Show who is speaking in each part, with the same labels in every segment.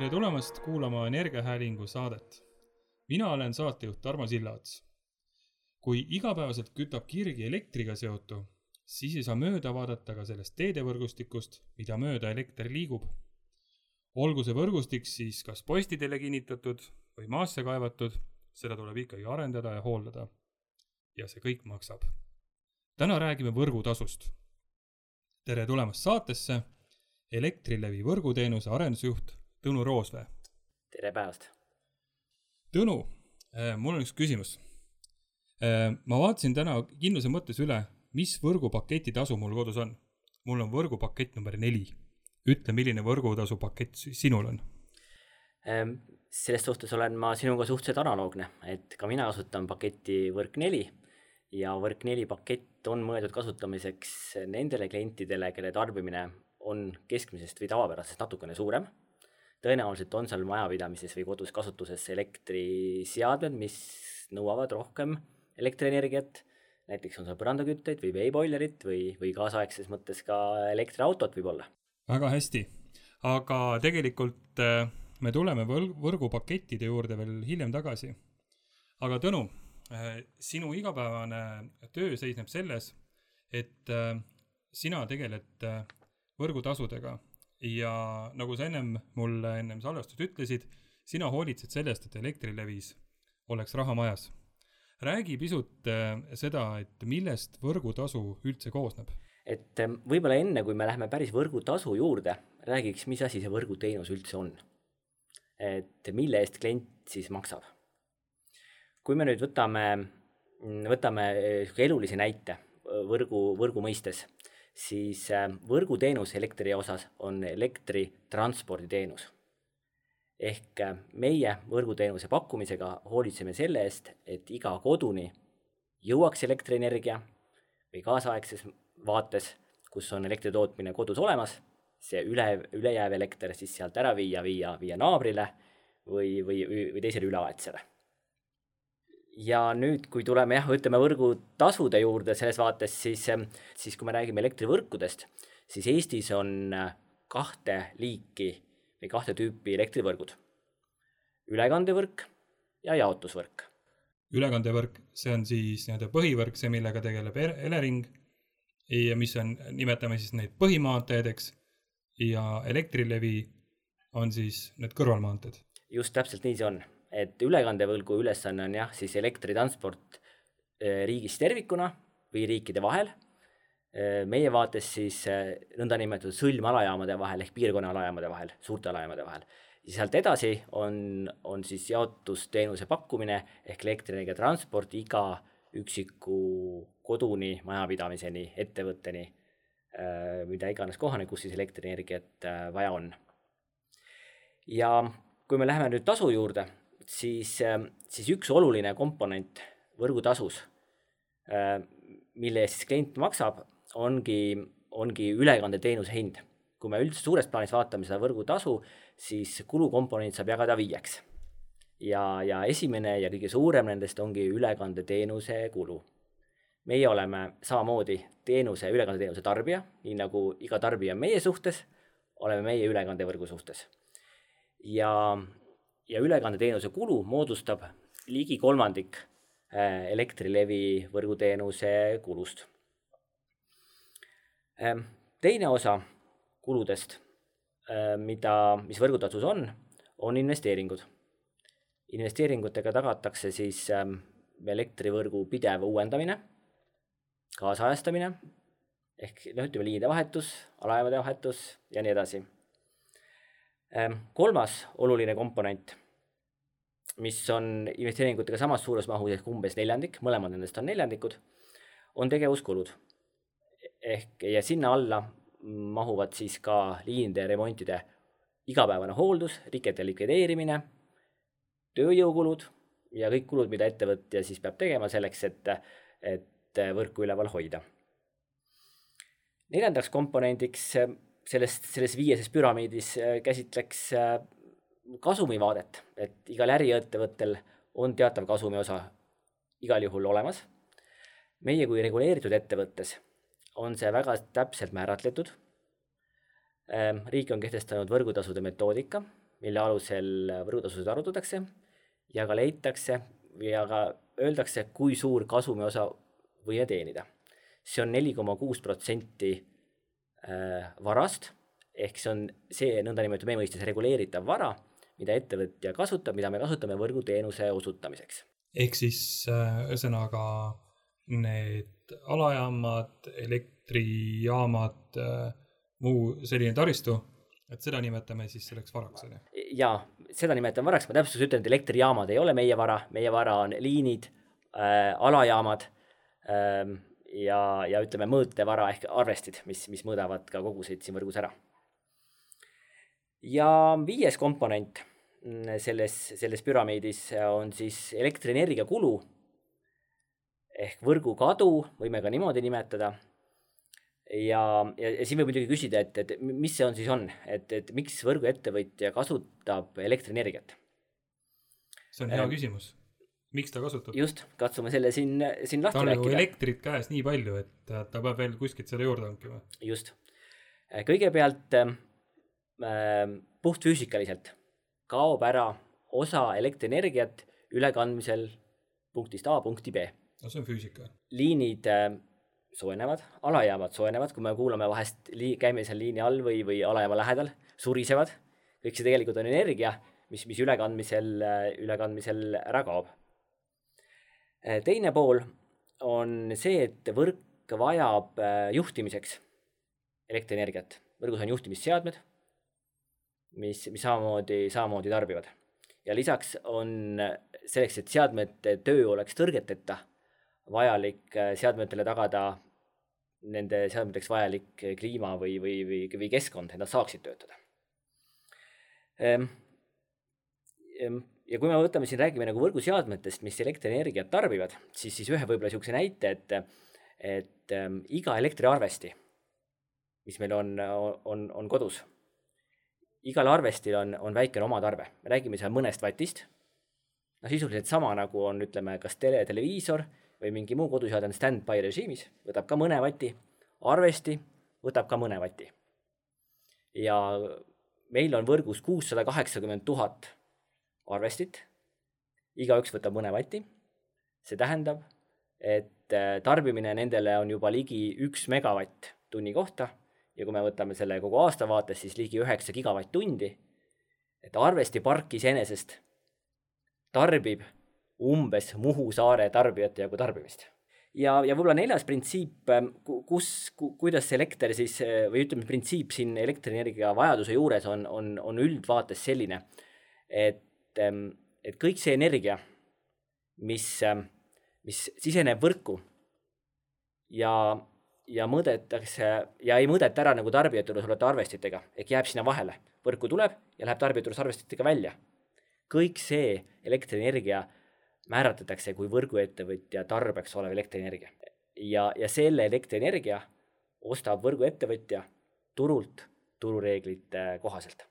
Speaker 1: tere tulemast kuulama Energiahäälingu saadet. mina olen saatejuht Tarmo Sillaots. kui igapäevaselt kütab kirgi elektriga seotu, siis ei saa mööda vaadata ka sellest teedevõrgustikust, mida mööda elekter liigub. olgu see võrgustik siis kas postidele kinnitatud või maasse kaevatud, seda tuleb ikkagi arendada ja hooldada. ja see kõik maksab. täna räägime võrgutasust. tere tulemast saatesse, Elektrilevi võrguteenuse arendusjuht Tõnu Roosvee.
Speaker 2: tere päevast!
Speaker 1: Tõnu, mul on üks küsimus. ma vaatasin täna kindluse mõttes üle, mis võrgupaketi tasu mul kodus on. mul on võrgupakett number neli. ütle, milline võrgutasu pakett sinul on?
Speaker 2: selles suhtes olen ma sinuga suhteliselt analoogne, et ka mina kasutan paketti Võrk neli ja Võrk neli pakett on mõeldud kasutamiseks nendele klientidele, kelle tarbimine on keskmisest või tavapärasest natukene suurem tõenäoliselt on seal majapidamises või kodus kasutuses elektriseadmed, mis nõuavad rohkem elektrienergiat, näiteks on seal põrandakütteid või veeboilerit või, või kaasaegses mõttes ka elektriautot võib-olla.
Speaker 1: väga hästi, aga tegelikult äh, me tuleme võl-, võrgupakettide juurde veel hiljem tagasi. aga Tõnu, äh, sinu igapäevane töö seisneb selles, et äh, sina tegeled võrgutasudega ja nagu sa ennem mulle ennem salvestust ütlesid, sina hoolitsed sellest, et Elektrilevis oleks raha majas. räägi pisut äh, seda, et millest võrgutasu üldse koosneb?
Speaker 2: et ähm, võib-olla enne, kui me läheme päris võrgutasu juurde, räägiks, mis asi see võrguteenus üldse on. et mille eest klient siis maksab. kui me nüüd võtame, võtame niisuguse elulise näite võrgu, võrgu mõistes siis äh, võrguteenus elektri osas on elektritransporditeenus. ehk äh, meie võrguteenuse pakkumisega hoolitseme selle eest, et iga koduni jõuaks elektrienergia või kaasaegses vaates, kus on elektri tootmine kodus olemas, see üle, ülejääv elekter siis sealt ära viia, viia, viia naabrile või, või, või teisele üleaedsele ja nüüd, kui tuleme jah, ütleme võrgutasude juurde selles vaates, siis, siis kui me räägime elektrivõrkudest, siis Eestis on kahte liiki või kahte tüüpi elektrivõrgud. ülekandevõrk ja jaotusvõrk.
Speaker 1: ülekandevõrk, see on siis nii-öelda põhivõrk, see, millega tegeleb Elering ja mis on, nimetame siis neid põhimaanteedeks ja Elektrilevi on siis need kõrvalmaanteed.
Speaker 2: just täpselt nii see on et ülekandevõlgu ülesanne on jah, siis elektritransport äh, riigis tervikuna või riikide vahel. Äh, meie vaates siis äh, nõndanimetatud sõlmalajaamade vahel ehk piirkonna alajaamade vahel, suurte alajaamade vahel. ja sealt edasi on, on siis jaotusteenuse pakkumine ehk elektrienergia transport iga üksiku koduni, majapidamiseni, ettevõtteni, mida iganes kohani, kus siis elektrienergiat vaja on. ja kui me läheme nüüd tasu juurde siis, ähm, siis üks oluline komponent võrgutasus, äh, mille eest siis klient maksab, ongi, ongi ülekandeteenuse hind. kui me üldse suures plaanis vaatame seda võrgutasu, siis kulukomponent saab jagada viieks. ja, ja esimene ja kõige suurem nendest ongi ülekandeteenuse kulu. meie oleme samamoodi teenuse, ülekandeteenuse tarbija, nii nagu iga tarbija meie suhtes, oleme meie ülekandevõrgu suhtes. ja ja ülekandeteenuse kulu moodustab ligi kolmandik äh, Elektrilevi võrguteenuse kulust. Ähm, teine osa kuludest, äh, mida, mis võrgutasus on, on investeeringud. investeeringutega tagatakse siis ähm, elektrivõrgu pidev uuendamine, kaasajastamine, ehk noh, ütleme liinide vahetus, alajaamade vahetus ja nii edasi. Ähm, kolmas oluline komponent mis on investeeringutega samas suures mahus ehk umbes neljandik, mõlemad nendest on neljandikud, on tegevuskulud. ehk ja sinna alla mahuvad siis ka liinide remontide igapäevane hooldus, rikete likvideerimine, tööjõukulud ja kõik kulud, mida ettevõtja siis peab tegema selleks, et, et võrku üleval hoida. neljandaks komponendiks sellest, selles viieses püramiidis käsitleks kasumivaadet, et igal äriettevõttel on teatav kasumiosa igal juhul olemas. meie kui reguleeritud ettevõttes on see väga täpselt määratletud. Ehm, riik on kehtestanud võrgutasude metoodika, mille alusel võrgutasusid arvutatakse ja ka leitakse ja ka öeldakse, kui suur kasumiosa võime teenida. see on neli koma kuus protsenti äh, varast, ehk see on see nõndanimetatud meie mõistes reguleeritav vara, mida ettevõtja kasutab, mida me kasutame võrguteenuse osutamiseks.
Speaker 1: ehk siis äh, ühesõnaga need alajaamad, elektrijaamad, äh, muu selline taristu, et seda nimetame siis selleks varaks, on ju?
Speaker 2: jaa, seda nimetan varaks, ma täpsustuseks ütlen, et elektrijaamad ei ole meie vara, meie vara on liinid äh,, alajaamad ähm, ja, ja ütleme, mõõtevara ehk arvestid, mis, mis mõõdavad ka koguseid siin võrgus ära. ja viies komponent selles, selles püramiidis on siis elektrienergia kulu ehk võrgukadu, võime ka niimoodi nimetada ja, ja, ja siin võib muidugi küsida, et, et mis see on siis on, et, et miks võrguettevõtja kasutab elektrienergiat?
Speaker 1: see on hea ähm, küsimus. Miks ta kasutab?
Speaker 2: just, katsume selle siin, siin lahti
Speaker 1: rääkida. tal on nagu elektrit käes nii palju, et ta peab veel kuskilt selle juurde hankima.
Speaker 2: just. kõigepealt äh, puhtfüüsikaliselt kaob ära osa elektrienergiat ülekandmisel punktist A punkti B.
Speaker 1: no see on füüsika.
Speaker 2: liinid äh, soojenevad, alajaamad soojenevad, kui me kuulame vahest käime seal liini all või, või alajaama lähedal, surisevad, kõik see tegelikult on energia, mis, mis ülekandmisel, ülekandmisel ära kaob. Teine pool on see, et võrk vajab äh, juhtimiseks elektrienergiat. võrgus on juhtimisseadmed, mis, mis samamoodi, samamoodi tarbivad. ja lisaks on selleks, et seadmete töö oleks tõrgeteta vajalik äh, seadmetele tagada nende seadmeteks vajalik äh, kliima või, või, või, või keskkond, et nad saaksid töötada. Ehm, ehm, ja kui me võtame siin, räägime nagu võrguseadmetest, mis elektrienergiat tarbivad, siis, siis ühe võib-olla niisuguse näite, et, et ähm, iga elektriarvesti, mis meil on, on, on kodus, igal arvestil on, on väikene omatarve, me räägime seal mõnest vatist, no sisuliselt sama, nagu on, ütleme, kas tele, televiisor või mingi muu koduseade on stand-by režiimis, võtab ka mõne vati, arvesti võtab ka mõne vati. ja meil on võrgus kuussada kaheksakümmend tuhat arvestit, igaüks võtab mõne vati, see tähendab, et äh, tarbimine nendele on juba ligi üks megavatt tunni kohta ja kui me võtame selle kogu aasta vaates, siis ligi üheksa gigavatt-tundi, et arvestipark iseenesest tarbib umbes Muhu saare tarbijate jagu tarbimist. ja, ja võib-olla neljas printsiip, ähm, kus ku,, kuidas elekter siis või ütleme, printsiip siin elektrienergia vajaduse juures on, on, on üldvaates selline, et, et kõik see energia, mis, ähm, mis siseneb võrku ja, ja mõõdetakse ja ei mõõdeta ära nagu tarbijate juures olevate arvestitega, ehk jääb sinna vahele. võrku tuleb ja läheb tarbijate juures arvestitega välja. kõik see elektrienergia määratletakse kui võrguettevõtja tarbeks olev elektrienergia. ja, ja selle elektrienergia ostab võrguettevõtja turult turureeglite kohaselt.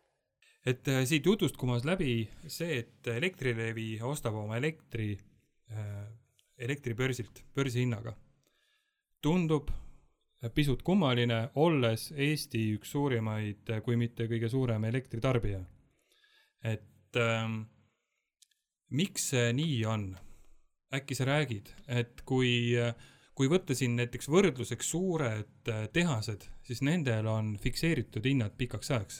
Speaker 1: Et äh, siit jutust kumas läbi see, et Elektrilevi ostab oma elektri äh, elektribörsilt börsihinnaga. tundub pisut kummaline, olles Eesti üks suurimaid, kui mitte kõige suurem elektritarbija. et ähm, miks see nii on? äkki sa räägid, et kui, kui võtta siin näiteks võrdluseks suured äh, tehased, siis nendel on fikseeritud hinnad pikaks ajaks.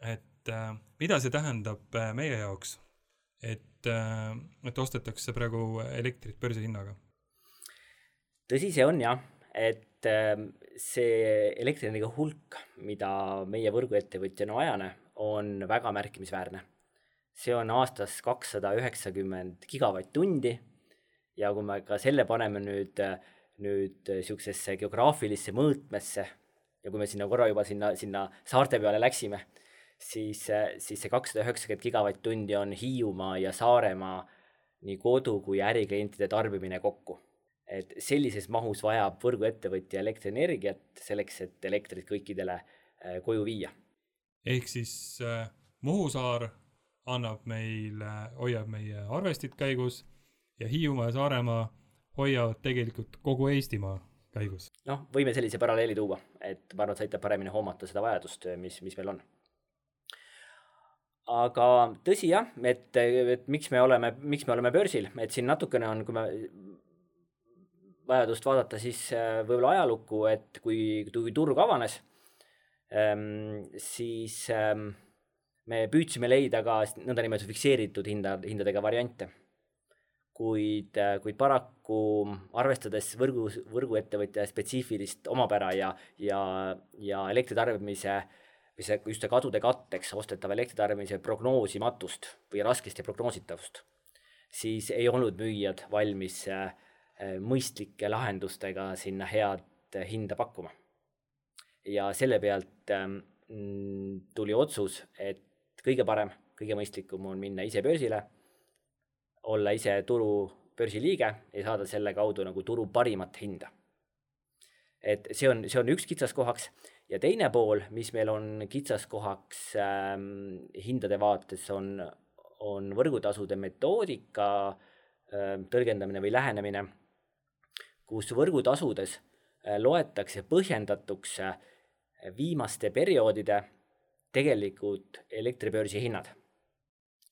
Speaker 1: Et äh, mida see tähendab äh, meie jaoks, et, et ostetakse praegu elektrit börsihinnaga?
Speaker 2: tõsi see on jah, et see elektrienergia hulk, mida meie võrguettevõtjana ajame, on väga märkimisväärne. See on aastas kakssada üheksakümmend gigavatt-tundi. Ja kui me ka selle paneme nüüd, nüüd niisugusesse geograafilisse mõõtmesse ja kui me sinna korra juba sinna, sinna saarte peale läksime, siis, siis see kakssada üheksakümmend gigavatt-tundi on Hiiumaa ja Saaremaa nii kodu- kui äriklientide tarbimine kokku. et sellises mahus vajab võrguettevõtja elektrienergiat selleks, et elektrit kõikidele äh, koju viia.
Speaker 1: ehk siis äh, Muhu saar annab meile, hoiab meie arvestid käigus ja Hiiumaa ja Saaremaa hoiavad tegelikult kogu Eestimaa käigus.
Speaker 2: noh, võime sellise paralleeli tuua, et ma arvan, et sa aitab paremini hoomata seda vajadust, mis, mis meil on. Aga tõsi jah, et, et miks me oleme, miks me oleme börsil, et siin natukene on, kui me vajadust vaadata, siis äh, võib-olla ajalukku, et kui, kui turg avanes, ähm, siis ähm, me püüdsime leida ka nõndanimetatud fikseeritud hinda, hindadega variante. kuid, äh, kuid paraku arvestades võrgu, võrguettevõtja spetsiifilist omapära ja, ja, ja elektritarbimise või see, just see kadude katteks ostetava elektritarbimise prognoosimatust või raskesti prognoositavust, siis ei olnud müüjad valmis äh, mõistlike lahendustega sinna head hinda pakkuma. ja selle pealt ähm, tuli otsus, et kõige parem, kõige mõistlikum on minna ise börsile, olla ise turu börsiliige ja saada selle kaudu nagu turu parimat hinda. et see on, see on üks kitsaskohaks ja teine pool, mis meil on kitsaskohaks ähm, hindade vaates, on, on võrgutasude metoodika äh, tõlgendamine või lähenemine kus võrgutasudes äh, loetakse põhjendatuks äh, viimaste perioodide tegelikud elektribörsi hinnad.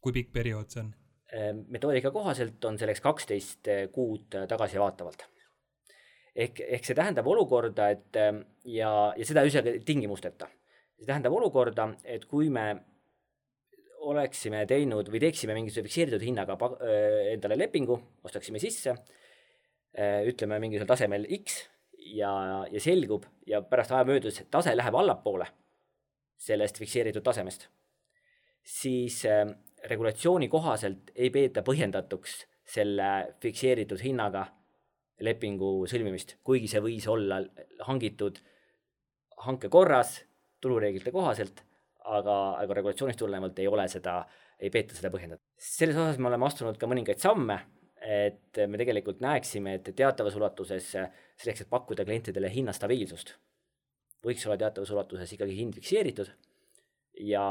Speaker 1: kui pikk periood see on?
Speaker 2: Äh, metoodika kohaselt on selleks kaksteist kuud tagasivaatavalt. Ehk, ehk see tähendab olukorda, et ja, ja seda ühesõnaga tingimusteta. see tähendab olukorda, et kui me oleksime teinud või teeksime mingisuguse fikseeritud hinnaga endale lepingu, ostaksime sisse Äh, ütleme mingisugusel tasemel X ja, ja selgub ja pärast aja möödudes tase läheb allapoole sellest fikseeritud tasemest, siis äh, regulatsiooni kohaselt ei peeta põhjendatuks selle fikseeritud hinnaga lepingu sõlmimist, kuigi see võis olla hangitud hanke korras, turureeglite kohaselt, aga, aga regulatsioonist tulenevalt ei ole seda, ei peeta seda põhjendatuks. selles osas me oleme astunud ka mõningaid samme et me tegelikult näeksime, et teatavas ulatuses selleks, et pakkuda klientidele hinnastabiilsust, võiks olla teatavas ulatuses ikkagi hind fikseeritud ja,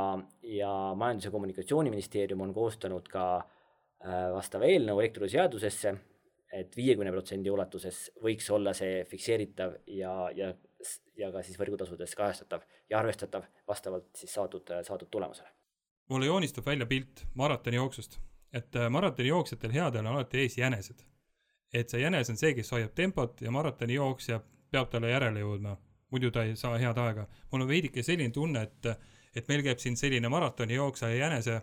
Speaker 2: ja Majandus- ja Kommunikatsiooniministeerium on koostanud ka äh, vastava eelnõu elektrituruseadusesse, et viiekümne protsendi ulatuses võiks olla see fikseeritav ja, ja, ja ka siis võrgutasudes kajastatav ja arvestatav vastavalt siis saadud, saadud tulemusele.
Speaker 1: mulle joonistab välja pilt maratonijooksust et äh, maratonijooksjatel headel on alati ees jänesed. et see jänes on see, kes hoiab tempot ja maratonijooksja peab talle järele jõudma, muidu ta ei saa head aega. mul on veidike selline tunne, et, et meil käib siin selline maratonijooksja ja jänese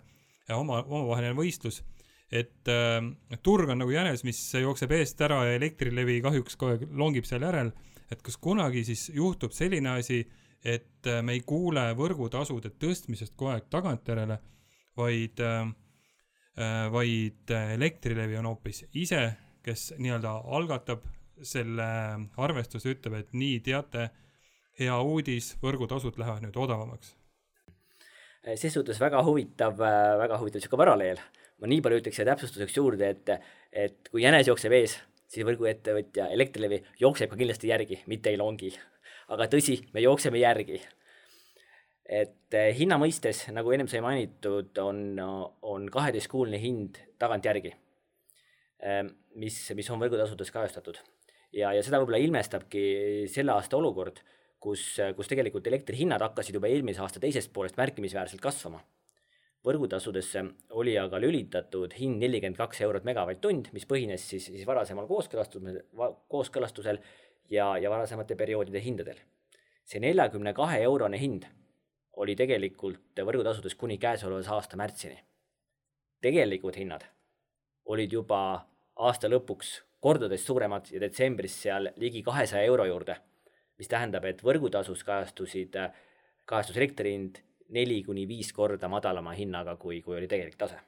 Speaker 1: oma, omavaheline võistlus, et äh, turg on nagu jänes, mis jookseb eest ära ja Elektrilevi kahjuks kogu aeg longib seal järel, et kas kunagi siis juhtub selline asi, et äh, me ei kuule võrgutasude tõstmisest kogu aeg tagantjärele, vaid äh, Äh, vaid äh, Elektrilevi on hoopis ise, kes nii-öelda algatab selle arvestuse, ütleb, et nii, teate, hea uudis, võrgutasud lähevad nüüd odavamaks.
Speaker 2: Äh, ses suhtes väga huvitav, väga huvitav niisugune paralleel. Ma nii palju ütleks siia täpsustuseks juurde, et, et kui jänes jookseb ees, siis võrguettevõtja Elektrilevi jookseb ka kindlasti järgi, mitte ei longi. aga tõsi, me jookseme järgi et eh, hinna mõistes, nagu ennem sai mainitud, on, on kaheteistkuuline hind tagantjärgi, ehm, mis, mis on võrgutasudes kajastatud. ja, ja seda võib-olla ilmestabki selle aasta olukord, kus, kus tegelikult elektrihinnad hakkasid juba eelmise aasta teisest poolest märkimisväärselt kasvama. Võrgutasudesse oli aga lülitatud hind nelikümmend kaks eurot megavatt-tund, mis põhines siis, siis varasemal kooskõlastusel, kooskõlastusel ja, ja varasemate perioodide hindadel. see neljakümne kahe eurone hind oli tegelikult võrgutasudes kuni käesoleva aasta märtsini. tegelikud hinnad olid juba aasta lõpuks kordades suuremad ja detsembris seal ligi kahesaja euro juurde, mis tähendab, et võrgutasus kajastusid, kajastus elektri hind neli kuni viis korda madalama hinnaga, kui, kui oli tegelik tase.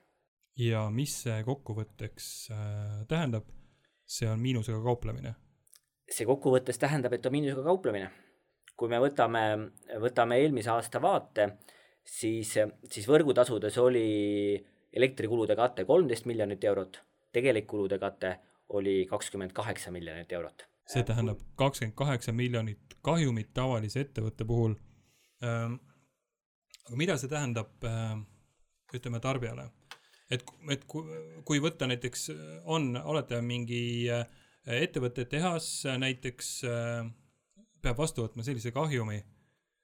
Speaker 1: ja mis see kokkuvõtteks äh, tähendab? see on miinusega kauplemine?
Speaker 2: see kokkuvõttes tähendab, et on miinusega kauplemine kui me võtame, võtame eelmise aasta vaate, siis, siis võrgutasudes oli elektrikulude kate kolmteist miljonit eurot, tegelik kulude kate oli kakskümmend kaheksa miljonit eurot.
Speaker 1: see tähendab kakskümmend kaheksa miljonit kahjumit tavalise ettevõtte puhul ähm,. Aga mida see tähendab äh, ütleme tarbijale? et, et kui, kui võtta näiteks, on, olete mingi äh, ettevõtte tehas näiteks äh, peab vastu võtma sellise kahjumi,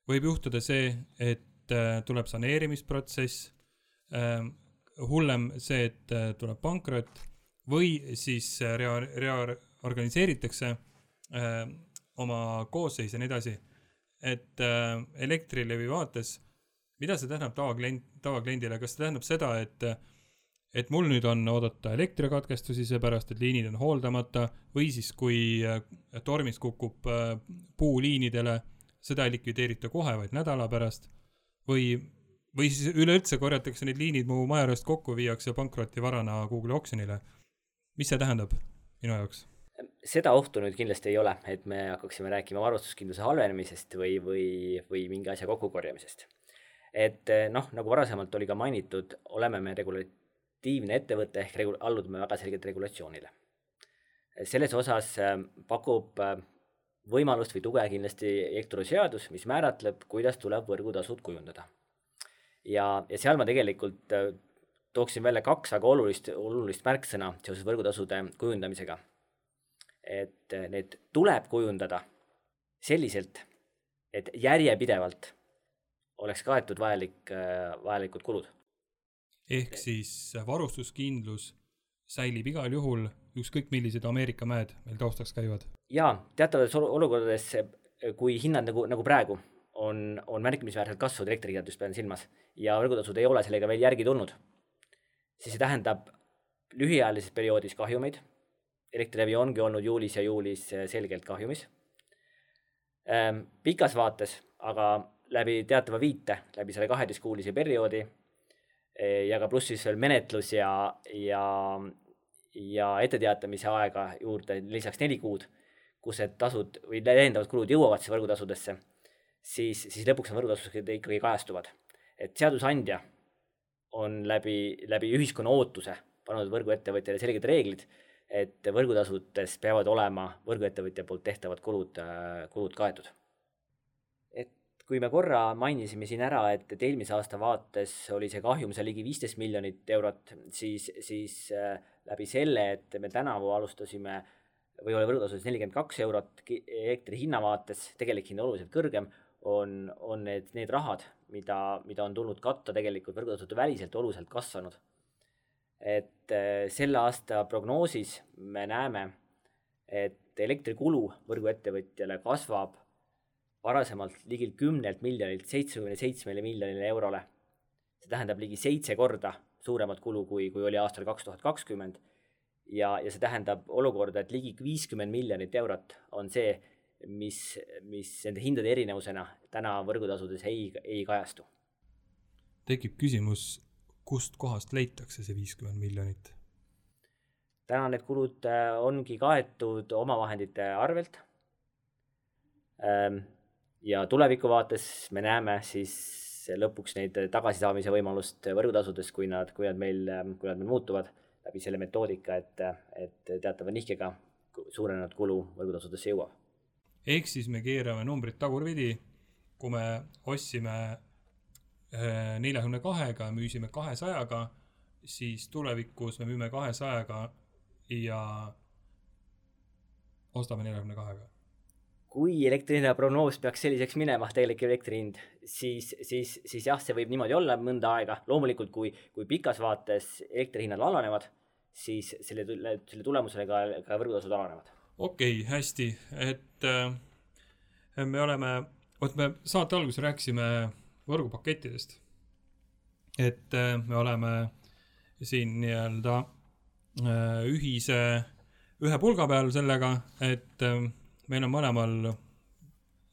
Speaker 1: võib juhtuda see, et äh, tuleb saneerimisprotsess, äh, hullem see, et äh, tuleb pankrot või siis äh, rea-, rea-, organiseeritakse äh, oma koosseis ja nii edasi. et äh, Elektrilevi vaates, mida see tähendab tavaklient, tavakliendile, kas see tähendab seda, et et mul nüüd on oodata elektrikatkestusi seepärast, et liinid on hooldamata või siis, kui äh, tormis kukub äh, puu liinidele, seda ei likvideerita kohe, vaid nädala pärast või või siis üleüldse korjatakse need liinid mu maja juurest kokku, viiakse pankrotivarana Google'i oksjonile. mis see tähendab minu jaoks?
Speaker 2: seda ohtu nüüd kindlasti ei ole, et me hakkaksime rääkima varustuskindluse halvenemisest või, või, või mingi asja kokkukorjamisest. Et noh, nagu varasemalt oli ka mainitud, oleme me regulatiivne ettevõte ehk regu-, allume väga selgelt regulatsioonile. selles osas äh, pakub äh, võimalust või tuge kindlasti elektroseadus, mis määratleb, kuidas tuleb võrgutasud kujundada ja, ja seal ma tegelikult tooksin välja kaks väga olulist, olulist märksõna seoses võrgutasude kujundamisega. et need tuleb kujundada selliselt, et järjepidevalt oleks kaetud vajalik, äh, vajalikud kulud.
Speaker 1: ehk siis varustuskindlus säilib igal juhul, ükskõik millised Ameerika mäed meil taustaks käivad?
Speaker 2: jaa, teatavates olukordades, kui hinnad nagu, nagu praegu on, on märkimisväärselt kasvanud, elektrihinnad just pean silmas, ja võrgutasud ei ole sellega veel järgi tulnud, siis see tähendab lühiajalises perioodis kahjumeid, Elektrilevi ongi olnud juulis ja juulis selgelt kahjumis, ähm, pikas vaates aga läbi teatava viite, läbi selle kaheteistkuulise perioodi ja ka pluss siis veel menetlus ja, ja, ja etteteatamise aega juurde lisaks neli kuud, kus need tasud või täiendavad kulud jõuavad siis võrgutasudesse siis, siis lõpuks need võrgutasused ikkagi kajastuvad. et seadusandja on läbi, läbi ühiskonna ootuse pannud võrguettevõtjale selged reeglid, et võrgutasudest peavad olema võrguettevõtja poolt tehtavad kulud, kulud kaetud. Kui me korra mainisime siin ära, et, et eelmise aasta vaates oli see kahjum seal ligi viisteist miljonit eurot, siis, siis äh, läbi selle, et me tänavu alustasime või oli võrgutasudes nelikümmend kaks eurot elektri hinna vaates, tegelik hind oluliselt kõrgem, on, on need, need rahad, mida, mida on tulnud katta tegelikult võrgutasude väliselt oluliselt kasvanud. et äh, selle aasta prognoosis me näeme, et elektrikulu võrguettevõtjale kasvab varasemalt ligi kümnelt miljonilt seitsmekümne seitsmele miljonile eurole. see tähendab ligi seitse korda suuremat kulu, kui, kui oli aastal kaks tuhat kakskümmend. ja, ja see tähendab olukorda, et ligi viiskümmend miljonit eurot on see, mis, mis nende hindade erinevusena täna võrgutasudes ei, ei kajastu.
Speaker 1: tekib küsimus, kust kohast leitakse see viiskümmend miljonit?
Speaker 2: täna need kulud äh, ongi kaetud omavahendite arvelt. Ähm, ja tuleviku vaates me näeme siis lõpuks neid tagasisaamise võimalust võrgutasudest, kui nad, kui nad meil, kui nad meil muutuvad läbi selle metoodika, et, et teatava nihkega suurenenud kulu võrgutasudesse jõuab
Speaker 1: ehk siis me keerame numbrid tagurpidi, kui me ostsime äh, neljakümne kahega, müüsime kahesajaga, siis tulevikus me müüme kahesajaga ja ostame neljakümne kahega.
Speaker 2: Kui elektri hinna prognoos peaks selliseks minema, tegelik elektri hind, siis, siis, siis jah, see võib niimoodi olla mõnda aega, loomulikult kui, kui pikas vaates elektrihinnad alanevad, siis selle, selle tulemusena ka, ka võrgutasud alanevad.
Speaker 1: Okei okay,, hästi, et äh, me oleme, vot me saate alguses rääkisime võrgupakettidest. et äh, me oleme siin nii-öelda äh, ühise, ühe pulga peal sellega, et äh, meil on mõlemal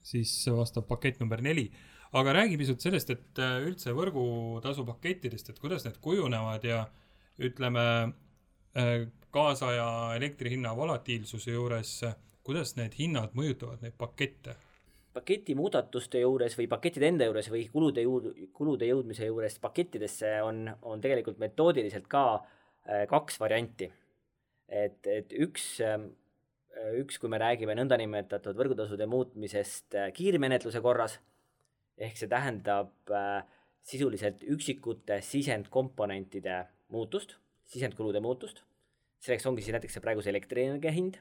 Speaker 1: siis vastav pakett number neli. aga räägi pisut sellest, et äh, üldse võrgutasu pakettidest, et kuidas need kujunevad ja ütleme äh, kaasaja elektri hinna volatiilsuse juures, kuidas need hinnad mõjutavad neid pakette?
Speaker 2: paketi muudatuste juures või pakettide enda juures või kulude juur-, kulude jõudmise juures pakettidesse on, on tegelikult metoodiliselt ka äh, kaks varianti. et, et üks äh,, üks, kui me räägime nõndanimetatud võrgutasude muutmisest äh, kiirmenetluse korras, ehk see tähendab äh, sisuliselt üksikute sisendkomponentide muutust, sisendkulude muutust selleks ongi siis näiteks see elektrienergia hind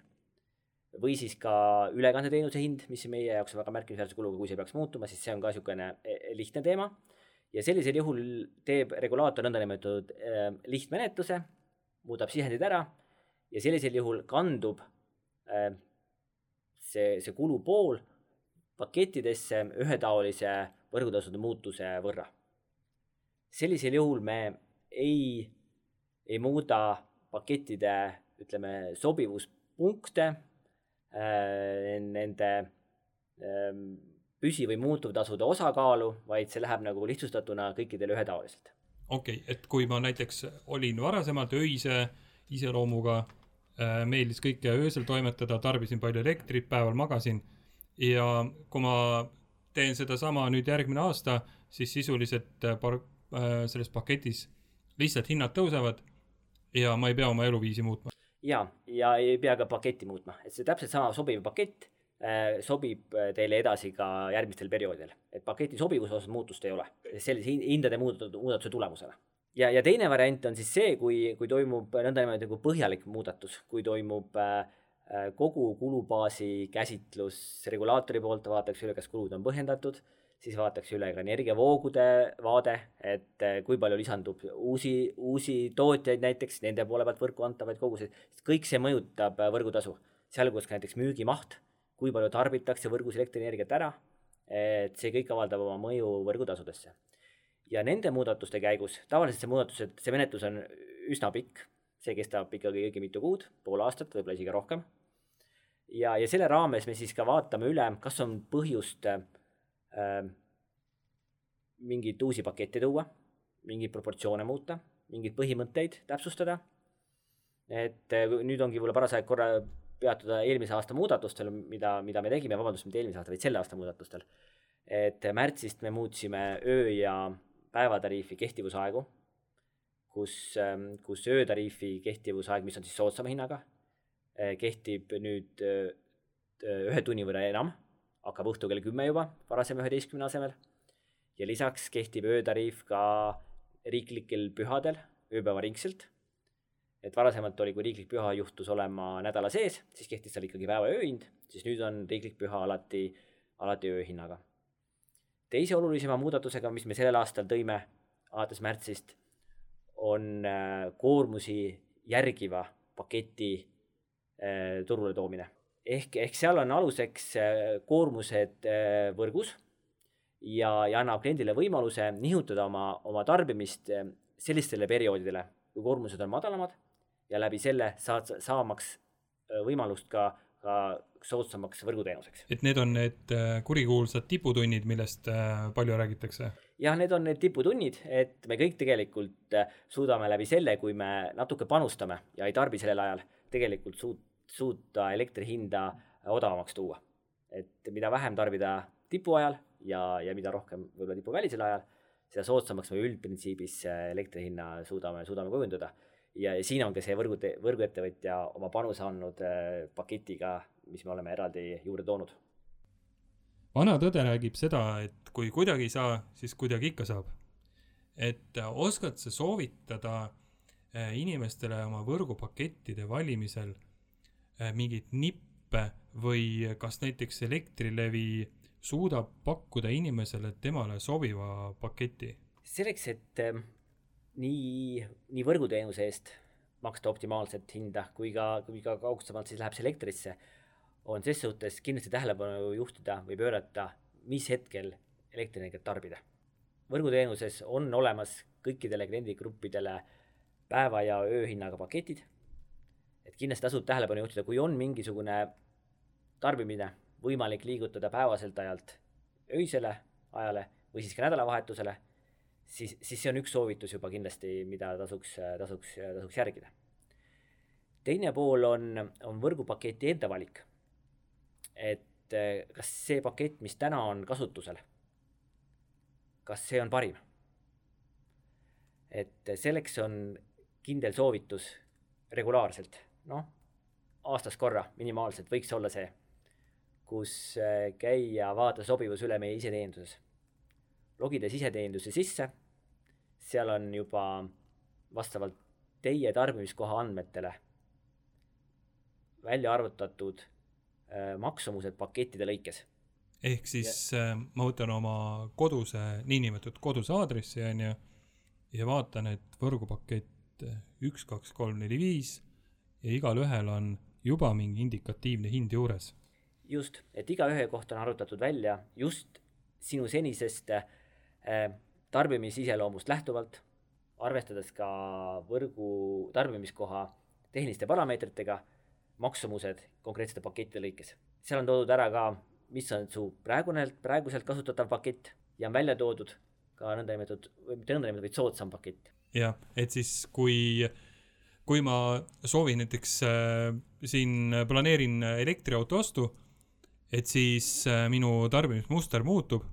Speaker 2: või siis ka ülekandeteenuse hind, mis meie jaoks on väga märkimisväärse kuluga, kui see peaks muutuma, siis see on ka niisugune e, e, lihtne teema. ja sellisel juhul teeb regulaator nõndanimetatud äh, lihtmenetluse, muudab sisendid ära ja sellisel juhul kandub äh, see, see kulupool pakettidesse ühetaolise võrgutasude muutuse võrra. sellisel juhul me ei, ei muuda pakettide, ütleme, sobivuspunkte äh,, nende äh, püsi- või muutuvtasude osakaalu, vaid see läheb nagu lihtsustatuna kõikidele ühetaoliselt.
Speaker 1: okei okay,, et kui ma näiteks olin varasemalt öise iseloomuga meeldis kõike öösel toimetada, tarbisin palju elektrit, päeval magasin ja kui ma teen sedasama nüüd järgmine aasta, siis sisuliselt äh, par- äh,, selles paketis lihtsalt hinnad tõusevad ja ma ei pea oma eluviisi muutma.
Speaker 2: ja, ja ei pea ka paketti muutma, et see täpselt sama sobiv pakett äh, sobib äh, teile edasi ka järgmistel perioodidel, et paketi sobivuse osas muutust ei ole, sellise hindade muudatuse tulemusena. Ja, ja teine variant on siis see, kui, kui toimub nõndanimetatud nagu põhjalik muudatus, kui toimub äh, äh, kogu kulubaasi käsitlus regulaatori poolt, vaadatakse üle, kas kulud on põhjendatud siis vaadatakse üle ka energiavoogude vaade, et eh, kui palju lisandub uusi, uusi tootjaid näiteks, nende poole pealt võrku antavaid koguseid, kõik see mõjutab eh, võrgutasu, sealhulgas ka näiteks müügimaht, kui palju tarbitakse võrgus elektrienergiat ära, et see kõik avaldab oma mõju võrgutasudesse. Ja nende muudatuste käigus, tavaliselt see muudatused, see menetlus on üsna pikk, see kestab ikkagi õige mitu kuud, pool aastat, võib-olla isegi rohkem, ja, ja selle raames me siis ka vaatame üle, kas on põhjust äh, mingeid uusi pakette tuua, mingeid proportsioone muuta, mingeid põhimõtteid täpsustada. et äh, nüüd ongi võib-olla paras aeg korra peatuda eelmise aasta muudatustel, mida, mida me tegime, vabandust, mitte eelmise aasta, vaid selle aasta muudatustel. et märtsist me muutsime öö ja päevatariifi kehtivusaegu, kus, kus öötariifi kehtivusaeg, mis on siis soodsama hinnaga, kehtib nüüd ühe tunni võrra enam hakkab õhtul kell kümme juba, varasem üheteistkümne asemel. ja lisaks kehtib öötariif ka riiklikel pühadel ööpäevaringselt. et varasemalt oli, kui riiklik püha juhtus olema nädala sees, siis kehtis seal ikkagi päeva ööhind, siis nüüd on riiklik püha alati, alati ööhinnaga. Teise olulisema muudatusega, mis me sellel aastal tõime alates märtsist, on äh, koormusi järgiva paketi äh, turule toomine. Ehk, ehk seal on aluseks äh, koormused võrgus ja, ja annab kliendile võimaluse nihutada oma, oma tarbimist sellistele perioodidele, kui koormused on madalamad ja läbi selle saad, saamaks võimalust ka, ka soodsamaks võrguteenuseks.
Speaker 1: et need on need kurikuulsad tiputunnid, millest palju räägitakse?
Speaker 2: jah, need on need tiputunnid, et me kõik tegelikult suudame läbi selle, kui me natuke panustame ja ei tarbi sellel ajal, tegelikult suut-, suuta elektri hinda odavamaks tuua. et mida vähem tarbida tipu ajal ja, ja mida rohkem võib-olla tipuvälisel ajal, seda soodsamaks me üldprintsiibis elektri hinna suudame, suudame kujundada. ja, ja siin on ka see võrgu, võrguettevõtja oma panuse andnud äh, paketiga, mis me oleme eraldi juurde toonud.
Speaker 1: vana tõde räägib seda, et kui kuidagi ei saa, siis kuidagi ikka saab. et äh, oskad sa soovitada äh, inimestele oma võrgupakettide valimisel Äh, mingeid nippe või kas näiteks Elektrilevi suudab pakkuda inimesele temale sobiva paketi?
Speaker 2: selleks, et äh, nii, nii võrguteenuse eest maksta optimaalset hinda kui ka, kui ka kaugsemalt siis läheb see elektrisse, on ses suhtes kindlasti tähelepanu juhtida või pöörata, mis hetkel elektrienergiat tarbida. võrguteenuses on olemas kõikidele kliendigruppidele päeva ja ööhinnaga paketid et kindlasti tasub tähelepanu juhtida, kui on mingisugune tarbimine võimalik liigutada päevaselt ajalt öisele ajale või siis ka nädalavahetusele, siis, siis see on üks soovitus juba kindlasti, mida tasuks, tasuks, tasuks järgida. teine pool on, on võrgupaketi enda valik. Et eh, kas see pakett, mis täna on kasutusel, kas see on parim? et selleks on kindel soovitus regulaarselt noh, aastas korra minimaalselt võiks olla see, kus äh, käia vaadata sobivus üle meie iseteeninduses. logides iseteeninduse sisse, seal on juba vastavalt teie tarbimiskoha andmetele välja arvutatud äh, maksumused pakettide lõikes.
Speaker 1: ehk siis äh, ma võtan oma koduse, niinimetatud koduse aadressi, on ju, ja vaatan, et võrgupakett üks, kaks, kolm, neli, viis ja igalühel on juba mingi indikatiivne hind juures.
Speaker 2: just, et igaühe kohta on arvutatud välja just sinu senisest äh, tarbimisiseloomust lähtuvalt, arvestades ka võrgu tarbimiskoha tehniliste parameetritega, maksumused konkreetsete pakettide lõikes. seal on toodud ära ka, mis on su praegune, praeguselt kasutatav pakett ja on välja toodud ka nõndanimetatud, või mitte nõndanimetatud, vaid soodsam pakett.
Speaker 1: jah, et siis kui, kui ma soovin näiteks äh, siin planeerin elektriauto ostu, et siis äh, minu tarbimismuster muutub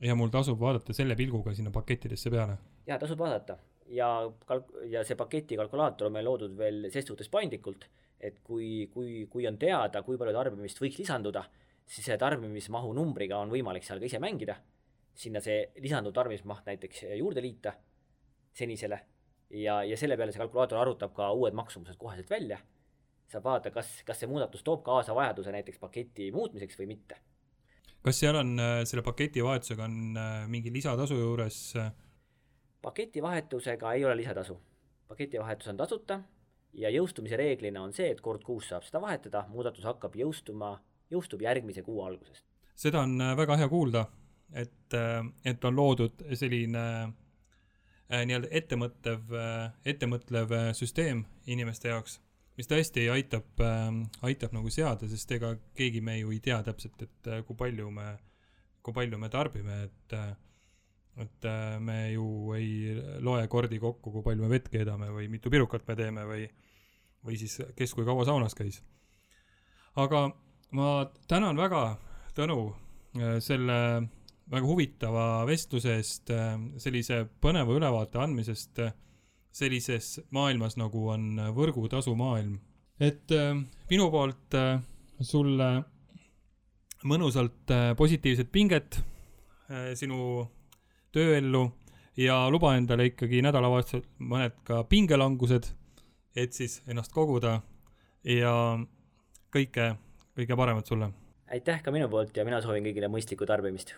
Speaker 1: ja mul tasub vaadata selle pilguga sinna pakettidesse peale.
Speaker 2: jaa, tasub vaadata ja kalk- ja see paketi kalkulaator on meil loodud veel ses suhtes paindlikult, et kui, kui, kui on teada, kui palju tarbimist võiks lisanduda, siis selle tarbimismahu numbriga on võimalik seal ka ise mängida, sinna see lisanduv tarbimismaht näiteks juurde liita senisele ja, ja selle peale see kalkulaator arvutab ka uued maksumused koheselt välja, saab vaadata, kas, kas see muudatus toob kaasa vajaduse näiteks paketi muutmiseks või mitte.
Speaker 1: Kas seal on äh, selle paketi vahetusega on äh, mingi lisatasu juures äh,
Speaker 2: paketi vahetusega ei ole lisatasu. paketi vahetus on tasuta ja jõustumise reeglina on see, et kord kuus saab seda vahetada, muudatus hakkab jõustuma, jõustub järgmise kuu algusest.
Speaker 1: seda on äh, väga hea kuulda, et, äh, et on loodud selline äh, nii-öelda ettemõttev, ettemõtlev süsteem inimeste jaoks, mis tõesti aitab, aitab nagu seada, sest ega keegi me ju ei tea täpselt, et kui palju me, kui palju me tarbime, et et me ju ei loe kordi kokku, kui palju me vett keedame või mitu pirukat me teeme või, või siis kes kui kaua saunas käis. aga ma tänan väga, Tõnu, selle väga huvitava vestluse eest, sellise põneva ülevaate andmisest sellises maailmas, nagu on võrgutasumaailm. et minu poolt sulle mõnusalt positiivset pinget sinu tööellu ja luba endale ikkagi nädalavahetusel mõned ka pingelangused, et siis ennast koguda ja kõike, kõige paremat sulle!
Speaker 2: aitäh ka minu poolt ja mina soovin kõigile mõistlikku tarbimist!